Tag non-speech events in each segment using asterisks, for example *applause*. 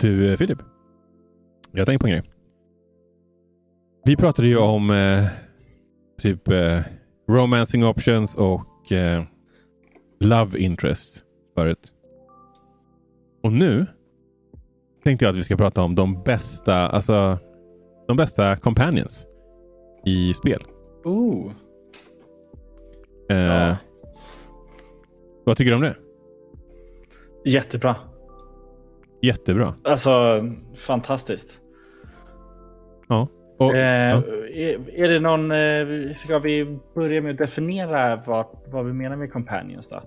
Du, Filip. Jag tänker på en grej. Vi pratade ju om eh, typ eh, romancing options och eh, love interest förut. Och nu tänkte jag att vi ska prata om de bästa, alltså de bästa companions i spel. Oh. Eh, Ja. Vad tycker du om det? Jättebra. Jättebra. Alltså, fantastiskt. Ja. Och, Eh, ja. är, är det någon... Eh, ska vi börja med att definiera vad, vad vi menar med companions då?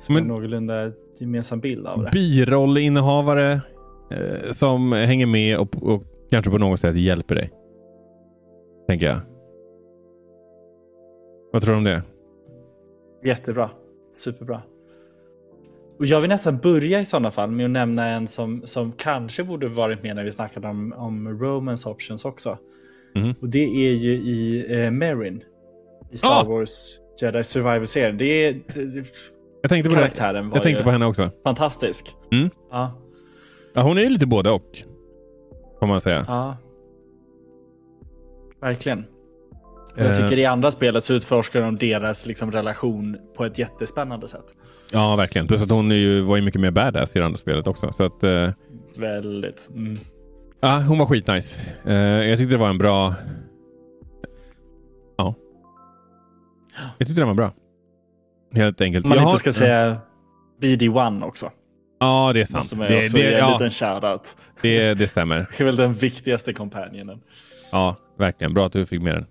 Som Men- en någorlunda gemensam bild av det. Birollinnehavare eh, som hänger med och, och kanske på något sätt hjälper dig. Tänker jag. Vad tror du om det? Jättebra. Superbra. Och jag vill nästan börja i sådana fall med att nämna en som, som kanske borde varit med när vi snackade om, om Romance Options också. Mhm. Och det är ju i eh, Merrin. I Star Ah! Wars Jedi Survivor-serien. Det är... det- Jag tänkte på, det. Karaktären var Jag tänkte på henne också. fantastisk. Mm. Ja, Ja, hon är ju lite både och. Får man säga. ja. Verkligen. Jag Eh. tycker i andra spelet så utforskar de deras liksom, relation på ett jättespännande sätt. Ja, verkligen. Plus att hon är ju, var ju mycket mer badass i det andra spelet också. Så att, eh, Väldigt. Mm. ja, hon var skitnice. Eh, jag tyckte det var en bra... Ja. Jag tyckte den var bra. Helt enkelt. Man Jag inte ska säga BD1 också. Ja, det är sant. Måste man Det, också det, en ja, liten shoutout. det, det stämmer. *laughs* Det är väl den viktigaste companionen. Ja, verkligen. Bra att du fick med den.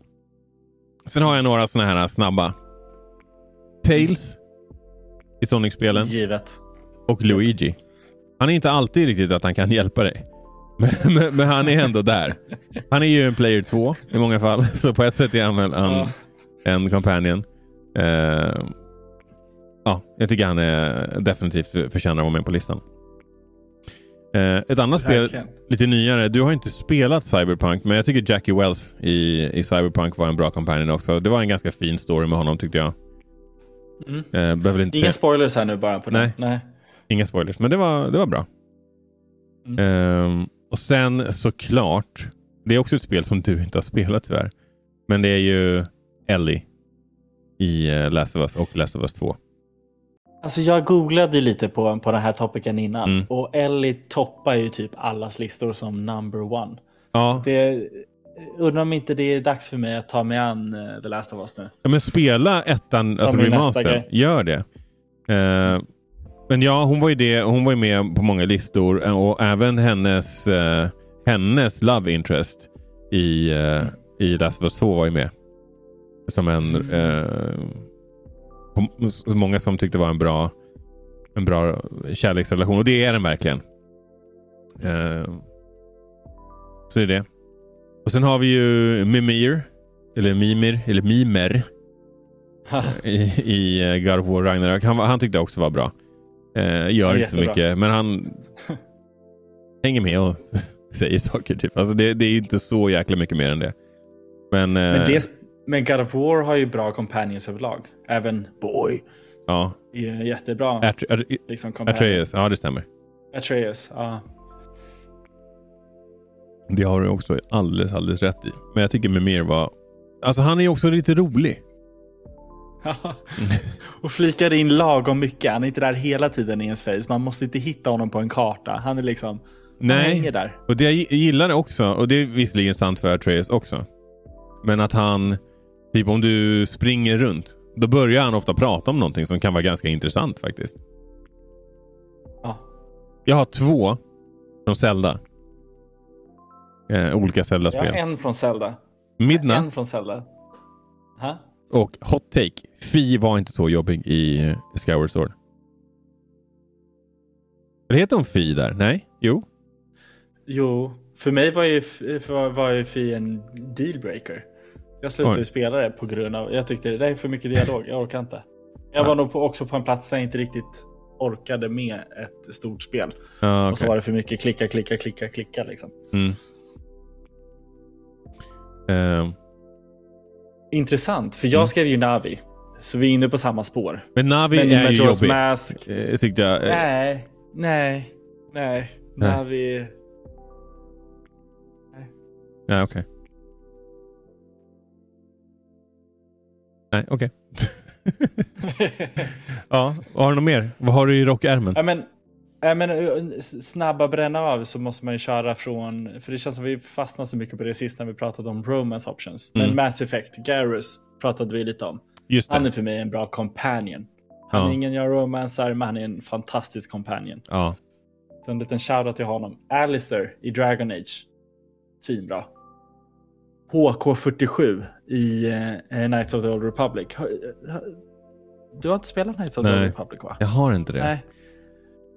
Sen har jag några såna här snabba. Tails i Sonic-spelen Givet. och Luigi. Han är inte alltid riktigt att han kan hjälpa dig. *laughs* Men, men, men han är ändå där. Han är ju en player 2 i många fall. *laughs* Så på ett sätt är han väl en, Ja. en companion. Eh, ja, jag tycker han är definitivt förtjänar att vara med på listan. Eh, ett annat spel, lite nyare. Du har inte spelat Cyberpunk, men jag tycker Jackie Wells i, i Cyberpunk var en bra companion också. Det var en ganska fin story med honom tyckte jag. Mm. Eh, behöver inte Inga säga, spoilers här nu bara på Nej. Nej. inga spoilers, men det var, det var bra. Mm. Ehm, och sen såklart, det är också ett spel som du inte har spelat tyvärr. Men det är ju Ellie i uh, Last of Us och Last of Us 2. Alltså jag googlade ju lite på, på den här topicen innan. Mm. Och Ellie toppar ju typ allas listor som number one. Ja, Det, undrar om inte det är dags för mig att ta mig an eh, The Last of Us nu. Ja, men spela ettan, alltså är nästa remaster. Gör det. Eh, men ja, hon var ju det. Hon var ju med på många listor eh, och även hennes, eh, hennes love interest i, uh, i Last of Us 2 var ju med. Som en... Mm. Många som tyckte var en bra, en bra kärleksrelation och det är den verkligen. Eh, så är det. Och sen har vi ju Mimir. Eller Mimir, eller Mimer i, i eh, God of War Ragnarök. Han, han tyckte också var bra. Eh, gör inte så mycket, men han *laughs* hänger med och *laughs* säger saker. Typ. Alltså det, det är inte så jäkla mycket mer än det. Men, Men, det, men God of War har ju bra companions överlag. Även Boy ja, är jättebra. Atre- Atre- liksom. Atreus, ja det stämmer. Atreus, ja. Det har du också alldeles, alldeles rätt i. Men jag tycker Mimir var... Alltså han är ju också lite rolig. och flikar in lagom mycket. Han är inte där hela tiden i ens face. Man måste inte hitta honom på en karta. Han är liksom... Han Nej. hänger där. Och det jag gi- gillar också, och det är visserligen sant för Atreus också. Men att han, typ om du springer runt, då börjar han ofta prata om någonting som kan vara ganska intressant faktiskt. Ja. Jag har två från Zelda. Eh, olika Jag har Zelda-spel. en från Zelda. Midna En från Zelda. Ha? och Hot Take. Fi var inte så jobbig i Skyward Sword. Eller heter hon Fi där? Nej? Jo? Jo, för mig var ju, för, var ju Fi en dealbreaker. Jag slutade Oj. spela det på grund av, jag tyckte det är för mycket dialog, jag orkar inte. Jag var nog på, också på en plats där jag inte riktigt orkade med ett stort spel. Ja, Och så var det för mycket klicka, klicka, klicka, klicka liksom. Mm. Eh, Intressant, för jag Mm. skrev ju Navi. Så vi är inne på samma spår. men Navi Men är ju jobbig. Mask, Eh, tyckte jag. Eh, nej, nej, nej. Nej. Navi, Ja, okej. Nej, okej. *laughs* ja, har du något mer? Vad har du i rockärmen? Ja, men, ja, men, eh, snabba bränna av så måste man ju köra från, för det känns som vi fastnar så mycket på det sista när vi pratade om romance options. Men Mm. Mass Effect, Garrus pratade vi lite om. Just Han det. är för mig en bra companion. Han Ja. är ingen jag romansar, men han är en fantastisk companion. Ja. Så en liten shoutout till honom. Alistair i Dragon Age. Svinbra. HK47 i eh, Knights of the Old Republic. Du har inte spelat Knights of the Nej. Old Republic va? Jag har inte det. Nej.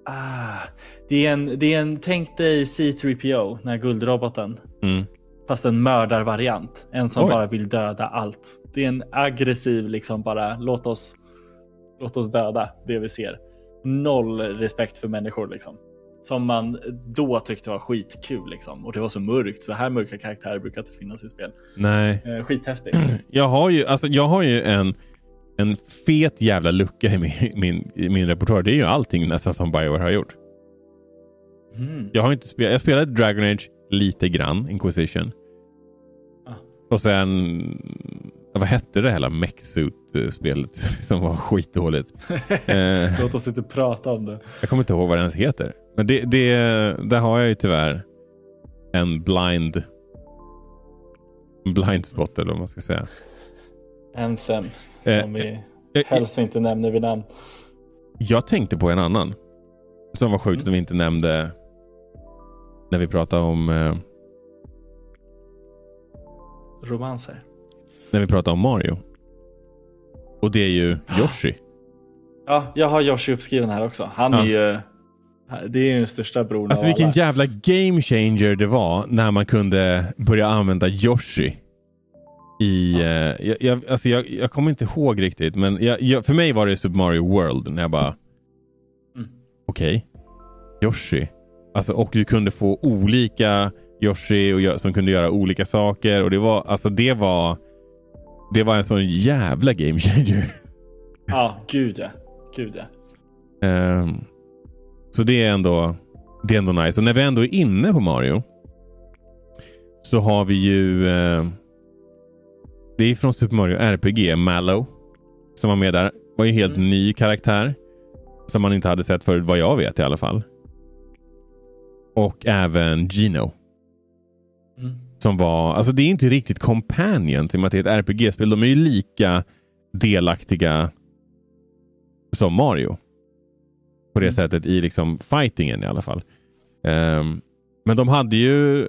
Ah, det är en, det är en, tänk dig C3PO, den här guldroboten. Mm. Fast en mördarvariant. En som Oj. bara vill döda allt. Det är en aggressiv, liksom bara låt oss, låt oss döda det vi ser. Noll respekt för människor liksom. Som man då tyckte var skitkul liksom. Och det var så mörkt. Så här mörka karaktärer brukar inte finnas i spel. Nej. Eh, skithäftigt. *clears throat* Jag har ju, alltså, jag har ju en, en fet jävla lucka i min, min, i min repertoar. Det är ju allting nästan som Bioware har gjort. Mm. Jag har inte spelat, jag spelade Dragon Age lite grann, Inquisition. Ah. Och sen, vad hette det hela Mechsuit-spelet *laughs* som var skitdåligt? *laughs* eh, Låt oss inte prata om det. jag kommer inte ihåg vad det ens heter. Men det, det, där har jag ju tyvärr en blind en blind spot eller vad man ska säga. Anthem. Eh, Som vi Jag, helst inte nämner vid namn. jag tänkte på en annan. Som var sjukt som vi inte nämnde när vi pratade om eh, Romanser. när vi pratade om Mario. Och det är ju Yoshi. Ja, jag har Yoshi uppskriven här också. Han Ja. är ju... Det är ju den största bron Alltså vilken alla. jävla game changer det var när man kunde börja använda Yoshi. I, eh, jag, jag, alltså jag, jag kommer inte ihåg riktigt, men jag, för mig var det Super Mario World när jag bara... Mm. Okej, Yoshi. Alltså, och du kunde få olika Yoshi och, som kunde göra olika saker. Och det var, alltså det var... Det var en sån jävla game changer. Ja, gud ja. Gud ja. Ehm, så det är ändå det är ändå nice. Och när vi ändå är inne på Mario så har vi ju eh, det är från Super Mario RPG, Mallow som var med där. var ju helt Mm. ny karaktär som man inte hade sett förut, vad jag vet i alla fall. Och även Gino. Mm. Som var, alltså det är inte riktigt companion till att det är ett RPG-spel. De är ju lika delaktiga som Mario. På det Mm. sättet i liksom fightingen i alla fall. Ehm, men de hade ju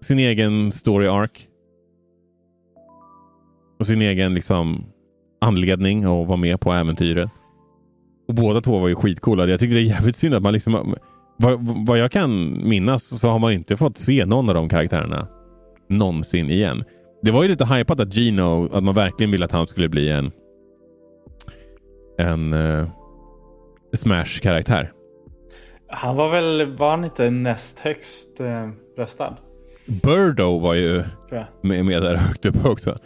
sin egen story arc. Och sin egen liksom anledning att vara med på äventyret. Och båda två var ju skitcoola. Jag tyckte det är jävligt synd att man liksom vad, vad jag kan minnas så har man inte fått se någon av de karaktärerna någonsin igen. Det var ju lite hypat att Gino, att man verkligen ville att han skulle bli en en uh, Smash-karaktär. Han var väl, var han inte näst högst eh, röstad? Birdo var ju med, med där högt upp också.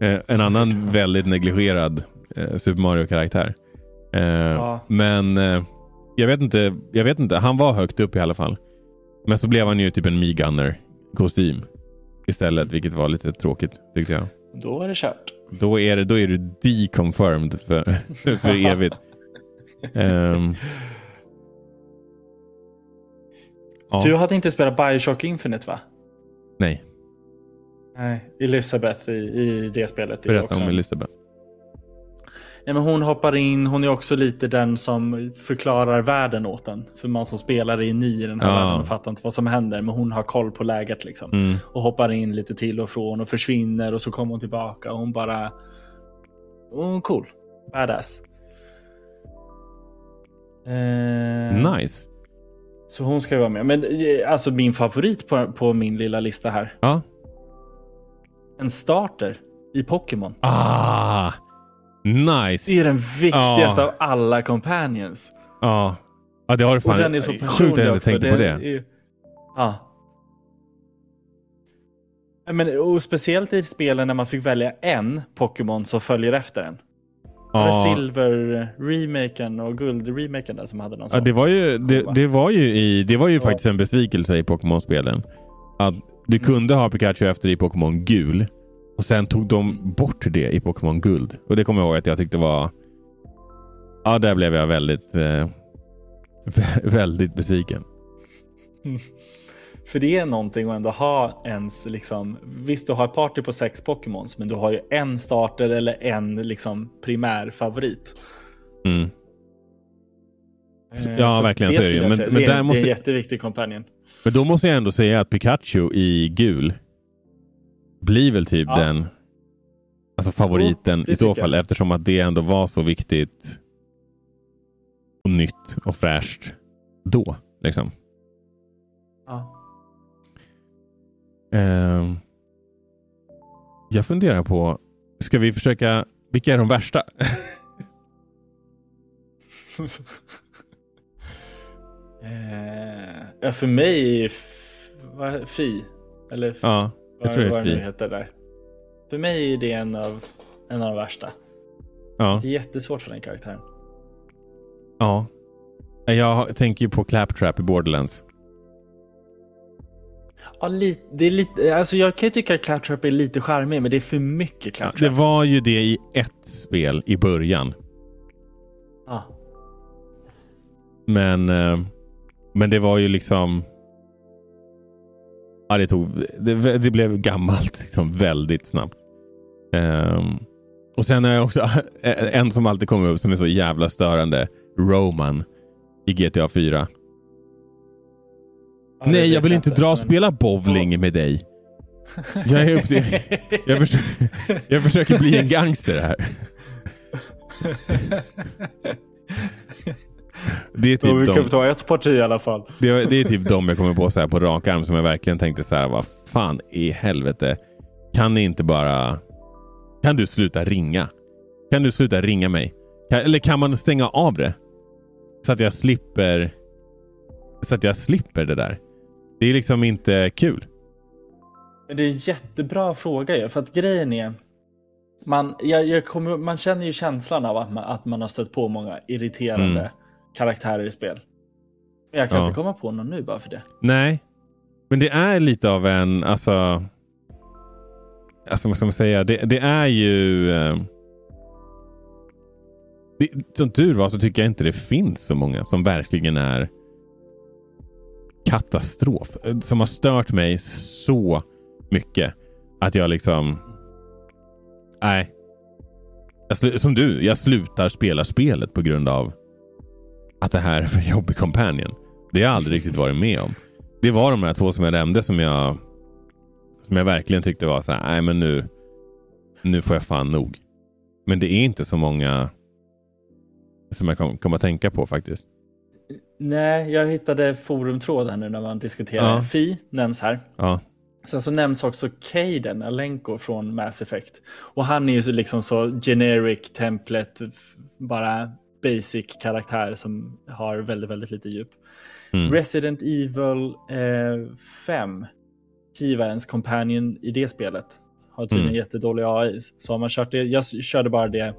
Eh, en annan väldigt negligerad eh, Super Mario-karaktär. Eh, Ja. Men eh, jag, vet inte, jag vet inte, han var högt upp i alla fall. Men så blev han ju typ en Me-Gunner-kostym istället, vilket var lite tråkigt tyckte jag. Då är det kört. Då är, det, då är du deconfirmed för, *laughs* för *laughs* evigt. Ehm. ja, Du hade inte spelat Bioshock Infinite va? nej, Nej. Elizabeth i, i det spelet. berätta också om Elisabeth. Ja, men hon hoppar in, hon är också lite den som förklarar världen åt en. För man som spelare är ny i den här Ja. världen och fattar inte vad som händer. Men hon har koll på läget liksom. Mm. Och hoppar in lite till och från och försvinner och så kommer hon tillbaka. Och hon bara... Hon är cool. Badass. Eh, Nice. Så hon ska ju vara med. Men eh, alltså min favorit på, på min lilla lista här. Ja. En starter i Pokémon. Ah, nice. Det är den viktigaste Ja. av alla companions. Ja. ja, det har du fan. Och den är så Sjukt att personlig jag inte tänkte på det. Ja, Men, och speciellt i spelen när man fick välja en Pokémon som följer efter en. Var det Ja. Silver-remaken och Guld-remaken där som hade någon Ja, det var ju, det, det var ju, i, det var ju Ja. faktiskt en besvikelse i Pokémon-spelen. att du kunde ha Pikachu efter i Pokémon gul. Och sen tog de bort det i Pokémon guld. Och det kommer jag ihåg att jag tyckte var... Ja, där blev jag väldigt, eh, *laughs* väldigt besviken. *laughs* För det är någonting att ändå ha ens liksom. Visst, du har ett party på sex Pokémons, men du har ju en starter eller en liksom primär favorit. Mm. Eh, Ja, verkligen så är det Men- men det, där är, måste- det är en jätteviktig companion. Men då måste jag ändå säga att Pikachu i gul blir väl typ Ja. den alltså favoriten det i så fall jag. eftersom att det ändå var så viktigt och nytt och fräscht då. Liksom. Ja. Ehm, jag funderar på, ska vi försöka, vilka är de värsta? *laughs* Eh, ja, för mig är vad, Fi. Eller ja, jag vad, tror det vad är det nu Fi. heter där. För mig är det en av, en av de värsta. Ja, Det är jättesvårt för den karaktären. ja. Jag tänker ju på Claptrap i Borderlands. Ja, lite, det är lite, alltså jag kan ju tycka att Claptrap är lite charmig, men det är för mycket Claptrap. det var ju det i ett spel i början. Ja. Men, eh, men det var ju liksom... Ja, det, tog, det, det blev gammalt liksom, väldigt snabbt. Ehm, och sen är jag också *laughs* en som alltid kommer upp som är så jävla störande. Roman i GTA 4. Nej, jag vill inte dra och spela bowling med dig. Jag är upp till, *laughs* jag, försöker, jag försöker bli en gangster här. Det är Då vi typ kan de, ta ett parti i alla fall. det, det är typ de jag kommer på så här på rak arm som jag verkligen tänkte så här, vad fan i helvete. Kan ni inte bara... Kan du sluta ringa? Kan du sluta ringa mig? Kan, eller kan man stänga av det? Så att jag slipper... Så att jag slipper det där. Det är liksom inte kul. Men det är en jättebra fråga ju, för att grejen är man, jag, jag kommer, man känner ju känslan av att man, att man har stött på många irriterande Mm. karaktärer i spel. Men jag kan Ja. inte komma på någon nu bara för det. Nej, men det är lite av en, alltså... Alltså vad ska man säga? Det, det är ju... Eh, det, som tur var så tycker jag inte det finns så många som verkligen är katastrof. Eh, som har stört mig så mycket att jag liksom... Nej. Jag som du, jag slutar spela spelet på grund av att det här är för jobbig companion. Det har jag aldrig riktigt varit med om. Det var de här två som jag nämnde som jag som jag verkligen tyckte var så här, nej men nu nu får jag fan nog. Men det är inte så många som jag kommer kom att tänka på faktiskt. Nej, jag hittade forumtråd här nu när man diskuterar. Ja. Fi nämns här. Ja, Sen så nämns också Caden Alenko från Mass Effect. Och han är ju så liksom så generic template, bara basic karaktär som har väldigt, väldigt lite djup. Mm. Resident Evil eh, 5, Kivarens companion i det spelet, har tydligen Mm. jättedålig AI. Så har man kört det, jag körde bara det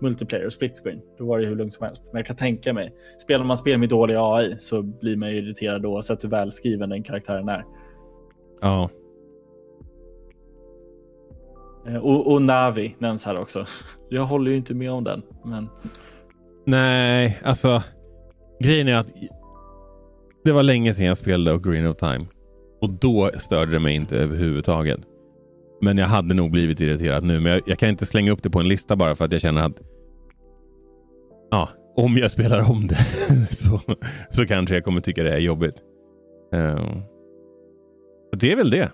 multiplayer och split screen. Då var det hur lugnt som helst. Men jag kan tänka mig, spelar man spel med dålig AI så blir man ju irriterad oavsett hur välskriven den karaktären är. ja. Eh, Och, och Navi nämns här också. *laughs* Jag håller ju inte med om den, men Nej, alltså grejen är att det var länge sedan jag spelade Green of Time. Och då störde det mig inte överhuvudtaget. Men jag hade nog blivit irriterad nu. Men jag, jag kan inte slänga upp det på en lista bara för att jag känner att ja, om jag spelar om det *laughs* så, så kanske jag kommer tycka det är jobbigt. Uh, det är väl det.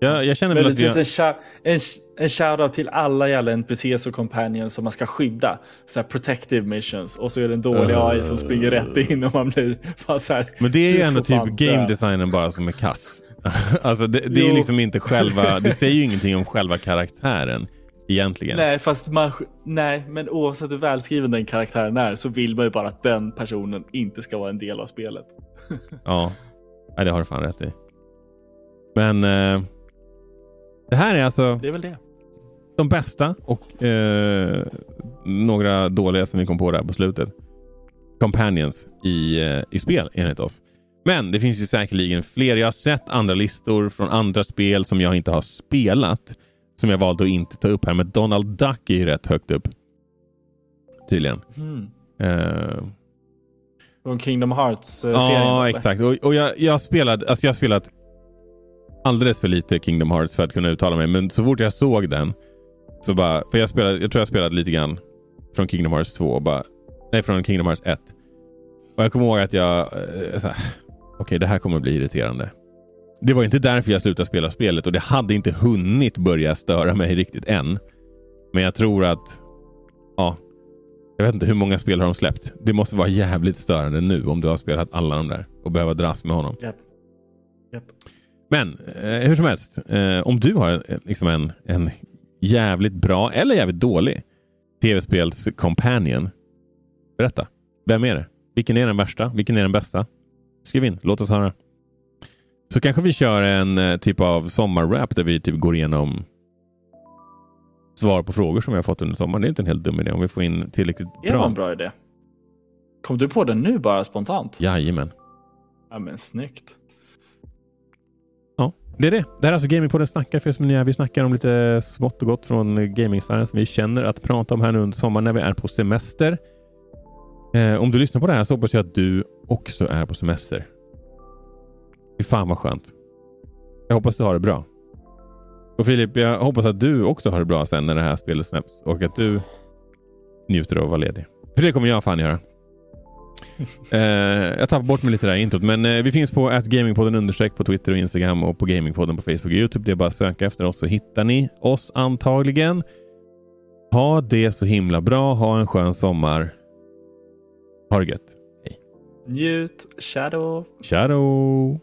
Jag, jag känner väl att vi har, en, shou- en, sh- en shoutout till alla jävla NPCs och companions som man ska skydda. Så här protective missions. Och så är det en dålig Uh. AI som springer rätt in och man blir bara så här. Men det är ju ändå typ game designen bara som är kass. *laughs* alltså det, det är liksom inte själva, det säger ju ingenting om själva karaktären egentligen. Nej, fast man, nej, men oavsett hur välskriven den karaktären är så vill man ju bara att den personen inte ska vara en del av spelet. *laughs* Ja, Nej, det har du fan rätt i. Men eh, det här är alltså Det är väl det. de bästa och eh, några dåliga som vi kom på där på slutet. Companions i, eh, i spel enligt oss. Men det finns ju säkerligen fler. Jag har sett andra listor från andra spel som jag inte har spelat. Som jag valde att inte ta upp här. Men Donald Duck är ju rätt högt upp. Tydligen. Mm. Uh, Från Kingdom Hearts-serien? Ja, exakt. Och, och jag, jag, spelade, alltså jag har spelat alldeles för lite Kingdom Hearts för att kunna uttala mig. Men så fort jag såg den så bara, för jag, spelade, jag tror jag spelade lite grann från Kingdom Hearts 2 och bara, nej från Kingdom Hearts 1. Och jag kommer ihåg att jag, eh, okej okay, det här kommer bli irriterande. Det var inte därför jag slutade spela spelet och det hade inte hunnit börja störa mig riktigt än. Men jag tror att, ja, jag vet inte hur många spel har de släppt. Det måste vara jävligt störande nu om du har spelat alla de där och behöva dras med honom. Yep. Yep. Men eh, hur som helst, eh, om du har eh, liksom en, en jävligt bra eller jävligt dålig tv-spels companion. Berätta. Vem är det? Vilken är den värsta? Vilken är den bästa? Skriv in. Låt oss höra. Så kanske vi kör en eh, typ av sommarrap där vi typ går igenom svar på frågor som vi har fått under sommaren. Det är inte en helt dum idé om vi får in tillräckligt bra. Det var en bra idé. Kom du på den nu bara spontant? Jajamän. Ja men snyggt. Ja, det är det. Det här är alltså Gamingpodden snackar för er som är nya. Vi snackar om lite smått och gott från gamingsfären som vi känner att prata om här nu under sommaren när vi är på semester. Eh, om du lyssnar på det här så hoppas jag att du också är på semester. Fy fan vad skönt. Jag hoppas du har det bra. Och Filip, jag hoppas att du också har det bra sen när det här spelet släpps och att du njuter av att vara ledig. För det kommer jag fan göra. *laughs* eh, jag tappar bort mig lite där i introt, men eh, vi finns på gamingpodden understreck på Twitter och Instagram och på gamingpodden på Facebook och Youtube. Det är bara att söka efter oss så hittar ni oss antagligen. Ha det så himla bra. Ha en skön sommar. Ha det gött. Hej. Njut. Shadow. Shadow.